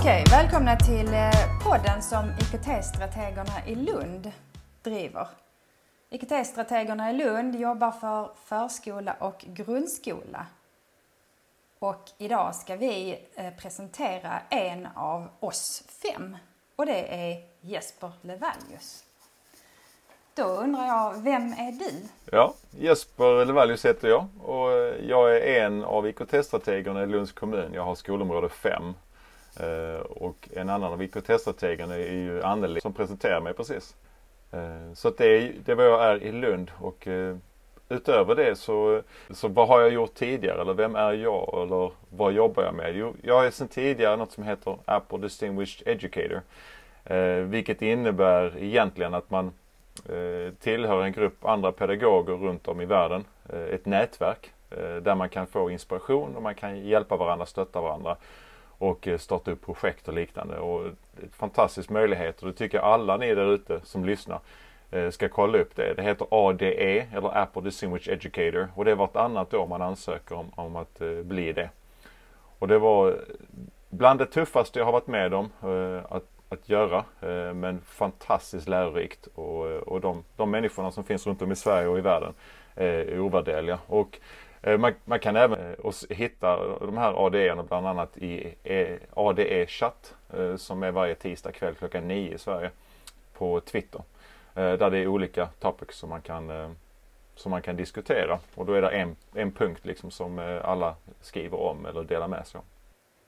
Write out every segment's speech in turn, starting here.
Okej, välkomna till eh, podden som IKT-strategerna i Lund driver. IKT-strategerna i Lund jobbar för förskola och grundskola. Och idag ska vi eh, presentera en av oss fem och det är Jesper Levalius. Då undrar jag, vem är du? Ja, Jesper Levalius heter jag och eh, jag är en av IKT-strategerna i Lunds kommun. Jag har skolområde 5. Eh, och en annan av IKT-strategerna är ju Anneli som presenterar mig precis. Eh, så att det, är, det är vad jag är i Lund och eh, utöver det så, så vad har jag gjort tidigare eller vem är jag eller vad jobbar jag med? Jo, jag är sedan tidigare något som heter Apple Distinguished Educator. vilket innebär egentligen att man tillhör en grupp andra pedagoger runt om i världen. ett nätverk där man kan få inspiration och man kan hjälpa varandra, stötta varandra och eh, starta upp projekt och liknande. Och fantastisk möjlighet och det tycker jag alla ni där ute som lyssnar eh, ska kolla upp det. Det heter ADE eller Apple Distinguished Educator och det är vartannat år man ansöker om, om att eh, bli det. Och det var bland det tuffaste jag har varit med om att, att göra men fantastiskt lärorikt och, och de, de människorna som finns runt om i Sverige och i världen är ovärderliga. Och man, man, kan även eh, hitta de här ADE bland annat i eh, som är varje tisdag kväll klockan 9 i Sverige på Twitter. Där det är olika topics som man kan, som man kan diskutera och då är det en, en punkt liksom som alla skriver om eller delar med sig om.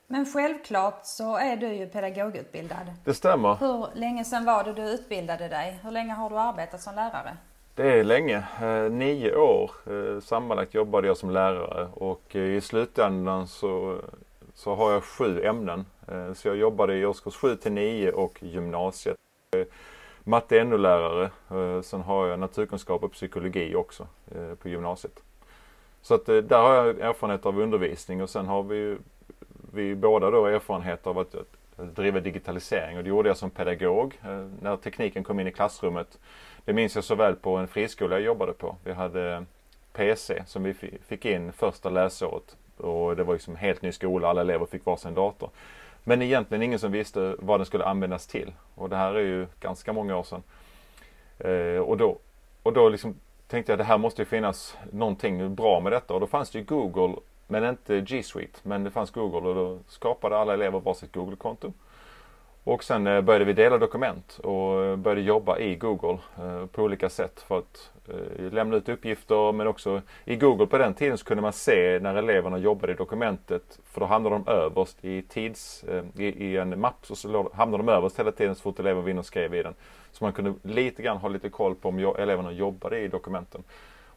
Men självklart så är du ju pedagogutbildad. Det stämmer. Hur länge sedan var det du utbildade dig? Hur länge har du arbetat som lärare? Det är länge. Eh, nio år eh, sammanlagt jobbade jag som lärare och eh, i slutändan så, så har jag sju ämnen. Så jag jobbade i årskurs 7 till 9 och gymnasiet. Matte NO-lärare. Sen har jag naturkunskap och psykologi också på gymnasiet. Så att där har jag erfarenhet av undervisning och sen har vi, vi båda då erfarenhet av att driva digitalisering och det gjorde jag som pedagog när tekniken kom in i klassrummet. Det minns jag så väl på en friskola jag jobbade på. Vi hade PC som vi fick in första läsåret. Och det var liksom helt ny skola, alla elever fick varsin dator. Men egentligen ingen som visste vad den skulle användas till. Och det här är ju ganska många år sedan. Eh, och då, och då liksom tänkte jag det här måste ju finnas någonting bra med detta. Och då fanns det ju Google, men inte G Suite. Men det fanns Google och då skapade alla elever varsitt Google-konto. Och sen eh, började vi dela dokument och eh, började jobba i Google eh, på olika sätt för att lämna ut uppgifter men också i Google på den tiden så kunde man se när eleverna jobbade i dokumentet för då hamnade de överst i tids, i, en mapp så hamnade de överst hela tiden så fort eleven var inne och skrev i den. Så man kunde lite grann ha lite koll på om eleverna jobbade i dokumenten.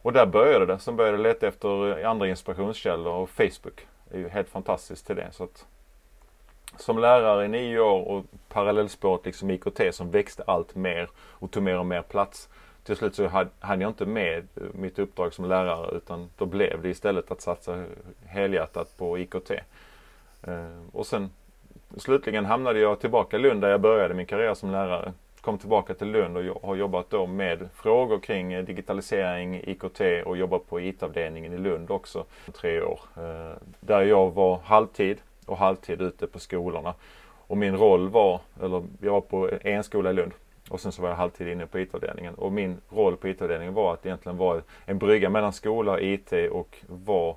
Och där började det. Sen började jag leta efter andra inspirationskällor och Facebook är ju helt fantastiskt till det. Så att som lärare i nio år och parallellspåret liksom IKT som växte allt mer och tog mer och mer plats. Till slut så hade, jag inte med eh, mitt uppdrag som lärare utan då blev det istället att satsa helhjärtat på IKT. Eh, och sen slutligen hamnade jag tillbaka i Lund där jag började min karriär som lärare. Kom tillbaka till Lund och har jobbat då med frågor kring eh, digitalisering, IKT och jobbat på IT-avdelningen i Lund också. Tre år. Där jag var halvtid och halvtid ute på skolorna. Och min roll var, eller jag var på en skola i Lund och sen så var jag halvtid inne på IT-avdelningen. Och min roll på IT-avdelningen var att egentligen vara en brygga mellan skola och IT och vara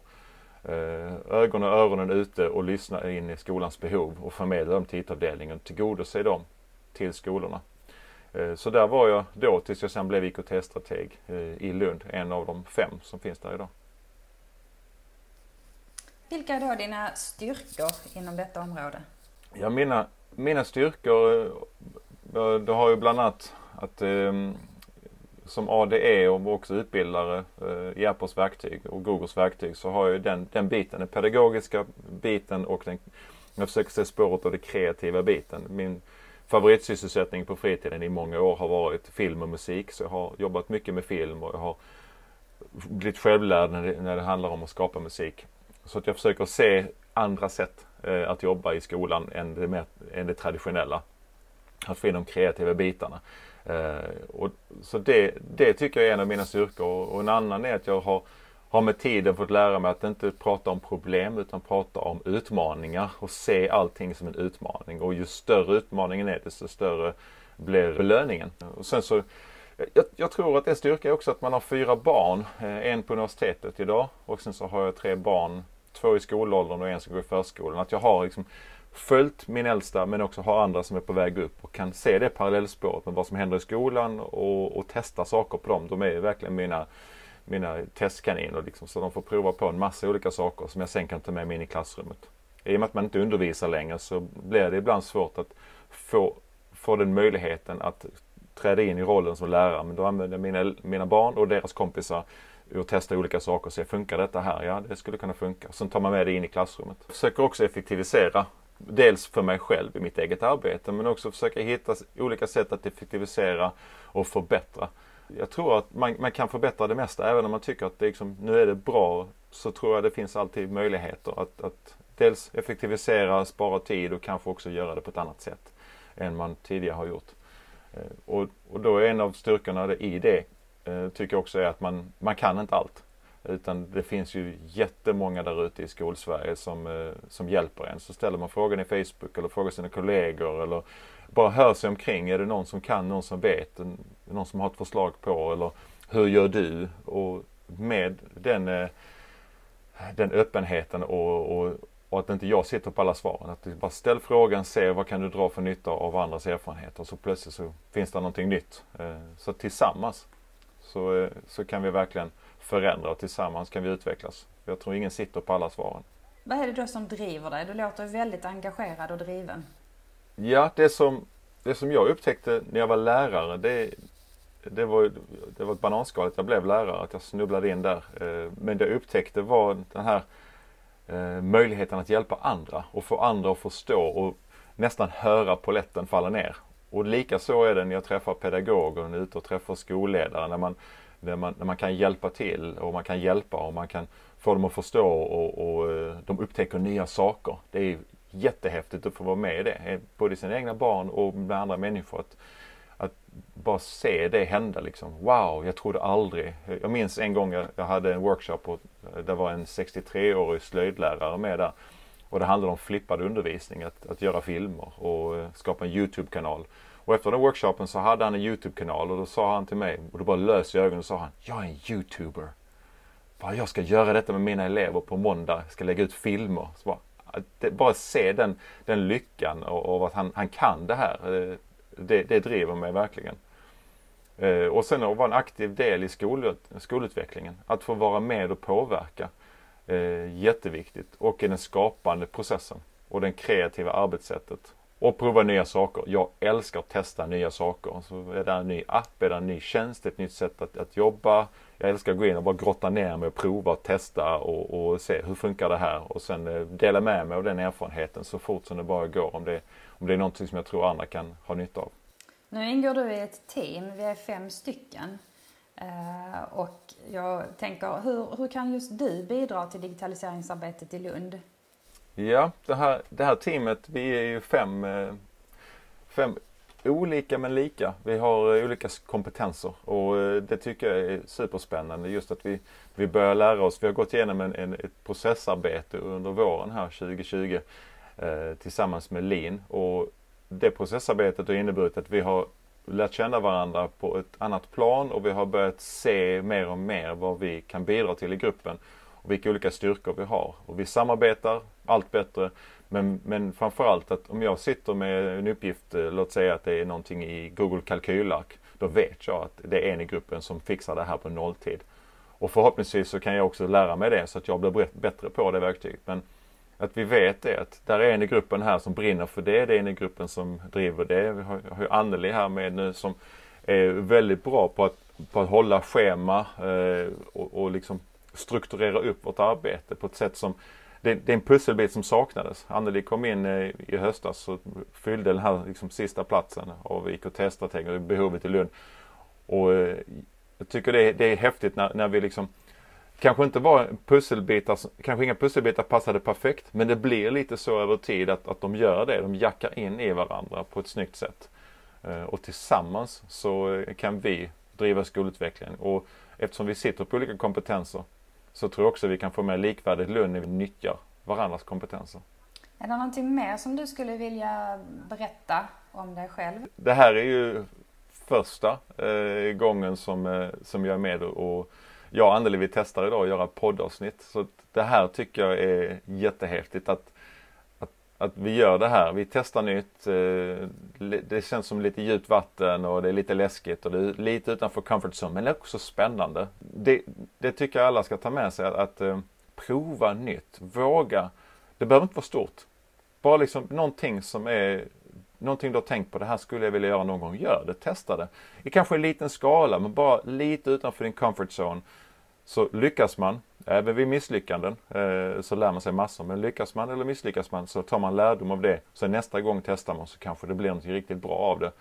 eh, ögon och öronen ute och lyssna in i skolans behov och förmedla dem till IT-avdelningen, tillgodose dem till skolorna. Eh, så där var jag då tills jag sen blev IKT-strateg eh, i Lund, en av de fem som finns där idag. Vilka är då dina styrkor inom detta område? Ja, mina, mina styrkor, eh, eh, det har ju bland annat att eh, som ADE och också utbildare eh, i Apples verktyg och Googles verktyg så har jag den, den biten, den pedagogiska biten och den, jag försöker se spåret av den kreativa biten. Min favoritsysselsättning på fritiden i många år har varit film och musik så jag har jobbat mycket med film och jag har blivit självlärd när det, när det handlar om att skapa musik. Så att jag försöker se andra sätt eh, att jobba i skolan än det, mer, än det traditionella. Att få in de kreativa bitarna. Eh, och, så det, det tycker jag är en av mina styrkor. Och, och en annan är att jag har, har med tiden fått lära mig att inte prata om problem utan prata om utmaningar och se allting som en utmaning. Och ju större utmaningen är desto större blir belöningen. Och sen så, jag, jag tror att det styrka är också att man har fyra barn. Eh, en på universitetet idag och sen så har jag tre barn. Två i skolåldern och en som går i förskolan. Att jag har liksom följt min äldsta men också har andra som är på väg upp och kan se det parallellspåret med vad som händer i skolan och, och testa saker på dem. De är ju verkligen mina mina testkaniner liksom, så de får prova på en massa olika saker som jag sen kan ta med mig in i klassrummet. I och med att man inte undervisar längre så blir det ibland svårt att få, få den möjligheten att träda in i rollen som lärare. Men då använder jag mina, mina barn och deras kompisar och testa olika saker och se, funkar detta här? Ja, det skulle kunna funka. Sen tar man med det in i klassrummet. Försöker också effektivisera. Dels för mig själv i mitt eget arbete men också försöka hitta olika sätt att effektivisera och förbättra. Jag tror att man, man, kan förbättra det mesta även om man tycker att det liksom, nu är det bra så tror jag det finns alltid möjligheter att, att dels effektivisera, spara tid och kanske också göra det på ett annat sätt än man tidigare har gjort. Eh, och, och då är en av styrkorna i det Eh, tycker jag också är att man, man kan inte allt. Utan det finns ju jättemånga där ute i skolsverige som, eh, som hjälper en. Så ställer man frågan i Facebook eller frågar sina kollegor eller bara hör sig omkring. Är det någon som kan, någon som vet, någon som har ett förslag på eller hur gör du? Och med den, eh, den öppenheten och, och, och att inte jag sitter på alla svaren. Att bara ställ frågan, se vad kan du dra för nytta av andras erfarenheter. Så plötsligt så finns det någonting nytt. Så tillsammans så, eh, så kan vi verkligen förändra och tillsammans kan vi utvecklas. Jag tror ingen sitter på alla svaren. Vad är det då som driver dig? Du låter väldigt engagerad och driven. Ja, det som, det som jag upptäckte när jag var lärare det, det, var, det var ett bananskal att jag blev lärare, att jag snubblade in där. Eh, men det jag upptäckte var den här eh, möjligheten att hjälpa andra och få andra att förstå och nästan höra poletten falla ner. Och lika så är det när jag träffar pedagoger och är ute och träffar skolledare. När man, när, man, när man kan hjälpa till och man kan hjälpa och man kan få dem att förstå och, och eh, de upptäcker nya saker. Det är jättehäftigt att få vara med i det. Eh, både sina egna barn och med andra människor. Att, att bara se det hända liksom. Wow, jag trodde aldrig. Jag minns en gång jag, jag hade en workshop och eh, det var en 63-årig slöjdlärare med där. Och det handlade om flippad undervisning, att, att göra filmer och eh, skapa en Youtube-kanal. Och efter den workshopen så hade han en Youtube-kanal och då sa han till mig, och då bara lös i ögonen och sa han, jag är en YouTuber. Bara jag ska göra detta med mina elever på måndag, jag ska lägga ut filmer. Så bara, att bara se den, den lyckan och, och att han, han kan det här. Eh, det, det driver mig verkligen. Eh, och sen att vara en aktiv del i skolut, skolutvecklingen. Att få vara med och påverka. Eh, jätteviktigt. Och i den skapande processen och det kreativa arbetssättet. Och prova nya saker. Jag älskar att testa nya saker. Så är det en ny app, är det en ny tjänst, ett nytt sätt att, att jobba. Jag älskar att gå in och bara grotta ner mig och prova och testa och, och se hur funkar det här och sen eh, dela med mig av den erfarenheten så fort som det bara går om det, om det är någonting som jag tror andra kan ha nytta av. Nu ingår du i ett team, vi är fem stycken. Eh, och jag tänker, hur, hur kan just du bidra till digitaliseringsarbetet i Lund? Ja, det här, det här teamet, vi är ju fem, eh, fem olika men lika. Vi har eh, olika kompetenser och eh, det tycker jag är superspännande just att vi, vi börjar lära oss. Vi har gått igenom en, en ett processarbete under våren här 2020 eh, tillsammans med Lean och det processarbetet har inneburit att vi har lärt känna varandra på ett annat plan och vi har börjat se mer och mer vad vi kan bidra till i gruppen och vilka olika styrkor vi har. Och vi samarbetar allt bättre. Men, men framförallt att om jag sitter med en uppgift, eh, låt säga att det är någonting i Google kalkylark. Då vet jag att det är en i gruppen som fixar det här på nolltid. Och förhoppningsvis så kan jag också lära mig det så att jag blir bättre på det verktyget. Men att vi vet det att där är en i gruppen här som brinner för det. Det är en i gruppen som driver det. Vi har, har ju Anneli här med nu som är väldigt bra på att, på att hålla schema eh, och, och liksom strukturera upp vårt arbete på ett sätt som det, det, är en pusselbit som saknades. Anneli kom in eh, i höstas och fyllde den här liksom, sista platsen av IKT-strateger, behovet i Lund. Och eh, jag tycker det är, det är häftigt när, när vi liksom Kanske inte var pusselbitar, kanske inga pusselbitar passade perfekt men det blir lite så över tid att, att de gör det. De jackar in i varandra på ett snyggt sätt. Eh, och tillsammans så kan vi driva skolutvecklingen. Och eftersom vi sitter på olika kompetenser så tror jag också vi kan få mer likvärdigt lön när vi nyttjar varandras kompetenser. Är det någonting mer som du skulle vilja berätta om dig själv? Det här är ju första eh, gången som, eh, som jag är med och jag och Anneli vi testar idag att göra poddavsnitt. Så det här tycker jag är jättehäftigt att, att, att vi gör det här. Vi testar nytt. Eh, det känns som lite djupt vatten och det är lite läskigt och det är lite utanför comfort zone men det är också spännande. Det, det tycker jag alla ska ta med sig att, att eh, prova nytt. Våga. Det behöver inte vara stort. Bara liksom någonting som är någonting du har tänkt på, det här skulle jag vilja göra någon gång. Gör det, testa det. I kanske en liten skala, men bara lite utanför din comfort zone. Så lyckas man, även vid misslyckanden, eh, så lär man sig massor. Men lyckas man eller misslyckas man så tar man lärdom av det. Så nästa gång testar man så kanske det blir något riktigt bra av det.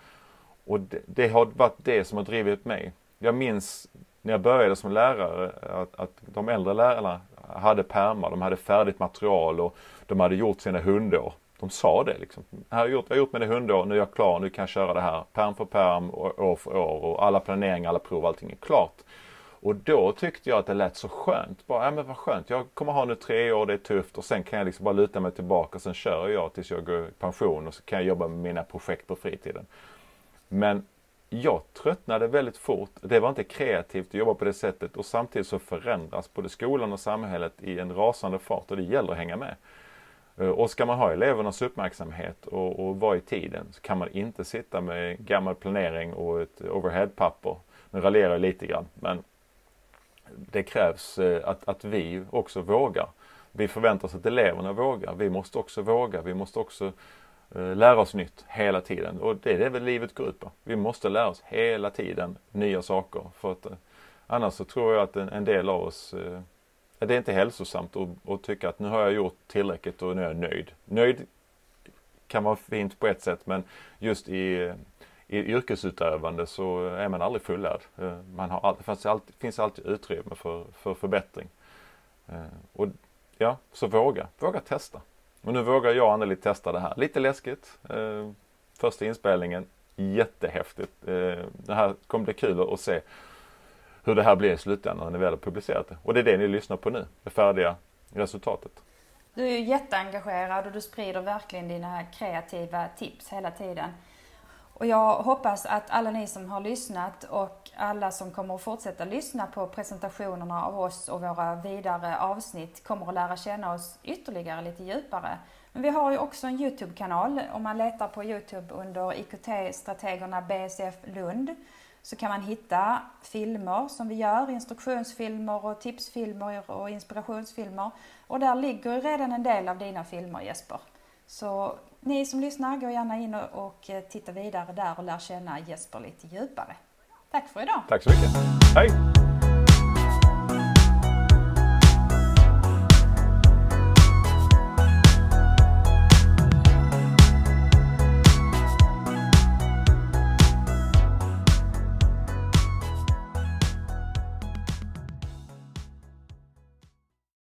Och det, det har varit det som har drivit mig. Jag minns när jag började som lärare att, att de äldre lärarna hade pärmar, de hade färdigt material och de hade gjort sina hundår. De sa det liksom. Jag har gjort, jag har gjort mina hundår, nu är jag klar, nu kan jag köra det här. Perm för perm, år för år och alla planeringar, alla prov, allting är klart. Och då tyckte jag att det lät så skönt. Bara, ja men vad skönt, jag kommer ha nu tre år, det är tufft och sen kan jag liksom bara luta mig tillbaka och sen kör jag tills jag går i pension och så kan jag jobba med mina projekt på fritiden. Men jag tröttnade väldigt fort. Det var inte kreativt att jobba på det sättet och samtidigt så förändras både skolan och samhället i en rasande fart och det gäller att hänga med. Eh, och ska man ha elevernas uppmärksamhet och, och vara i tiden så kan man inte sitta med gammal planering och ett overheadpapper. Nu raljerar jag lite grann men det krävs eh, att, att vi också vågar. Vi förväntar oss att eleverna vågar. Vi måste också våga. Vi måste också eh, lära oss nytt hela tiden. Och det är det väl livet går ut på. Vi måste lära oss hela tiden nya saker. För att, annars så tror jag att en, en del av oss det är inte hälsosamt att, att tycka att nu har jag gjort tillräckligt och nu är jag nöjd. Nöjd kan vara fint på ett sätt men just i, i yrkesutövande så är man aldrig fullärd. Eh, man har det finns, alltid, finns alltid utrymme för, för förbättring. Eh, och ja, så våga, våga testa. Och nu vågar jag och Anneli testa det här. Lite läskigt. Eh, första inspelningen, jättehäftigt. Det här kommer bli kul att se hur det här blir i slutändan när ni väl har publicerat det. Och det är det ni lyssnar på nu, det färdiga resultatet. Du är ju jätteengagerad och du sprider verkligen dina kreativa tips hela tiden. Och jag hoppas att alla ni som har lyssnat och alla som kommer att fortsätta lyssna på presentationerna av oss och våra vidare avsnitt kommer att lära känna oss ytterligare lite djupare. Men vi har ju också en Youtube-kanal. Om man letar på Youtube under IKT-strategerna BSF Lund så kan man hitta filmer som vi gör, instruktionsfilmer och tipsfilmer och inspirationsfilmer. Och där ligger redan en del av dina filmer Jesper. Så ni som lyssnar, gå gärna in och eh, titta vidare där och lär känna Jesper lite djupare. Tack för idag! Tack så mycket! Hej!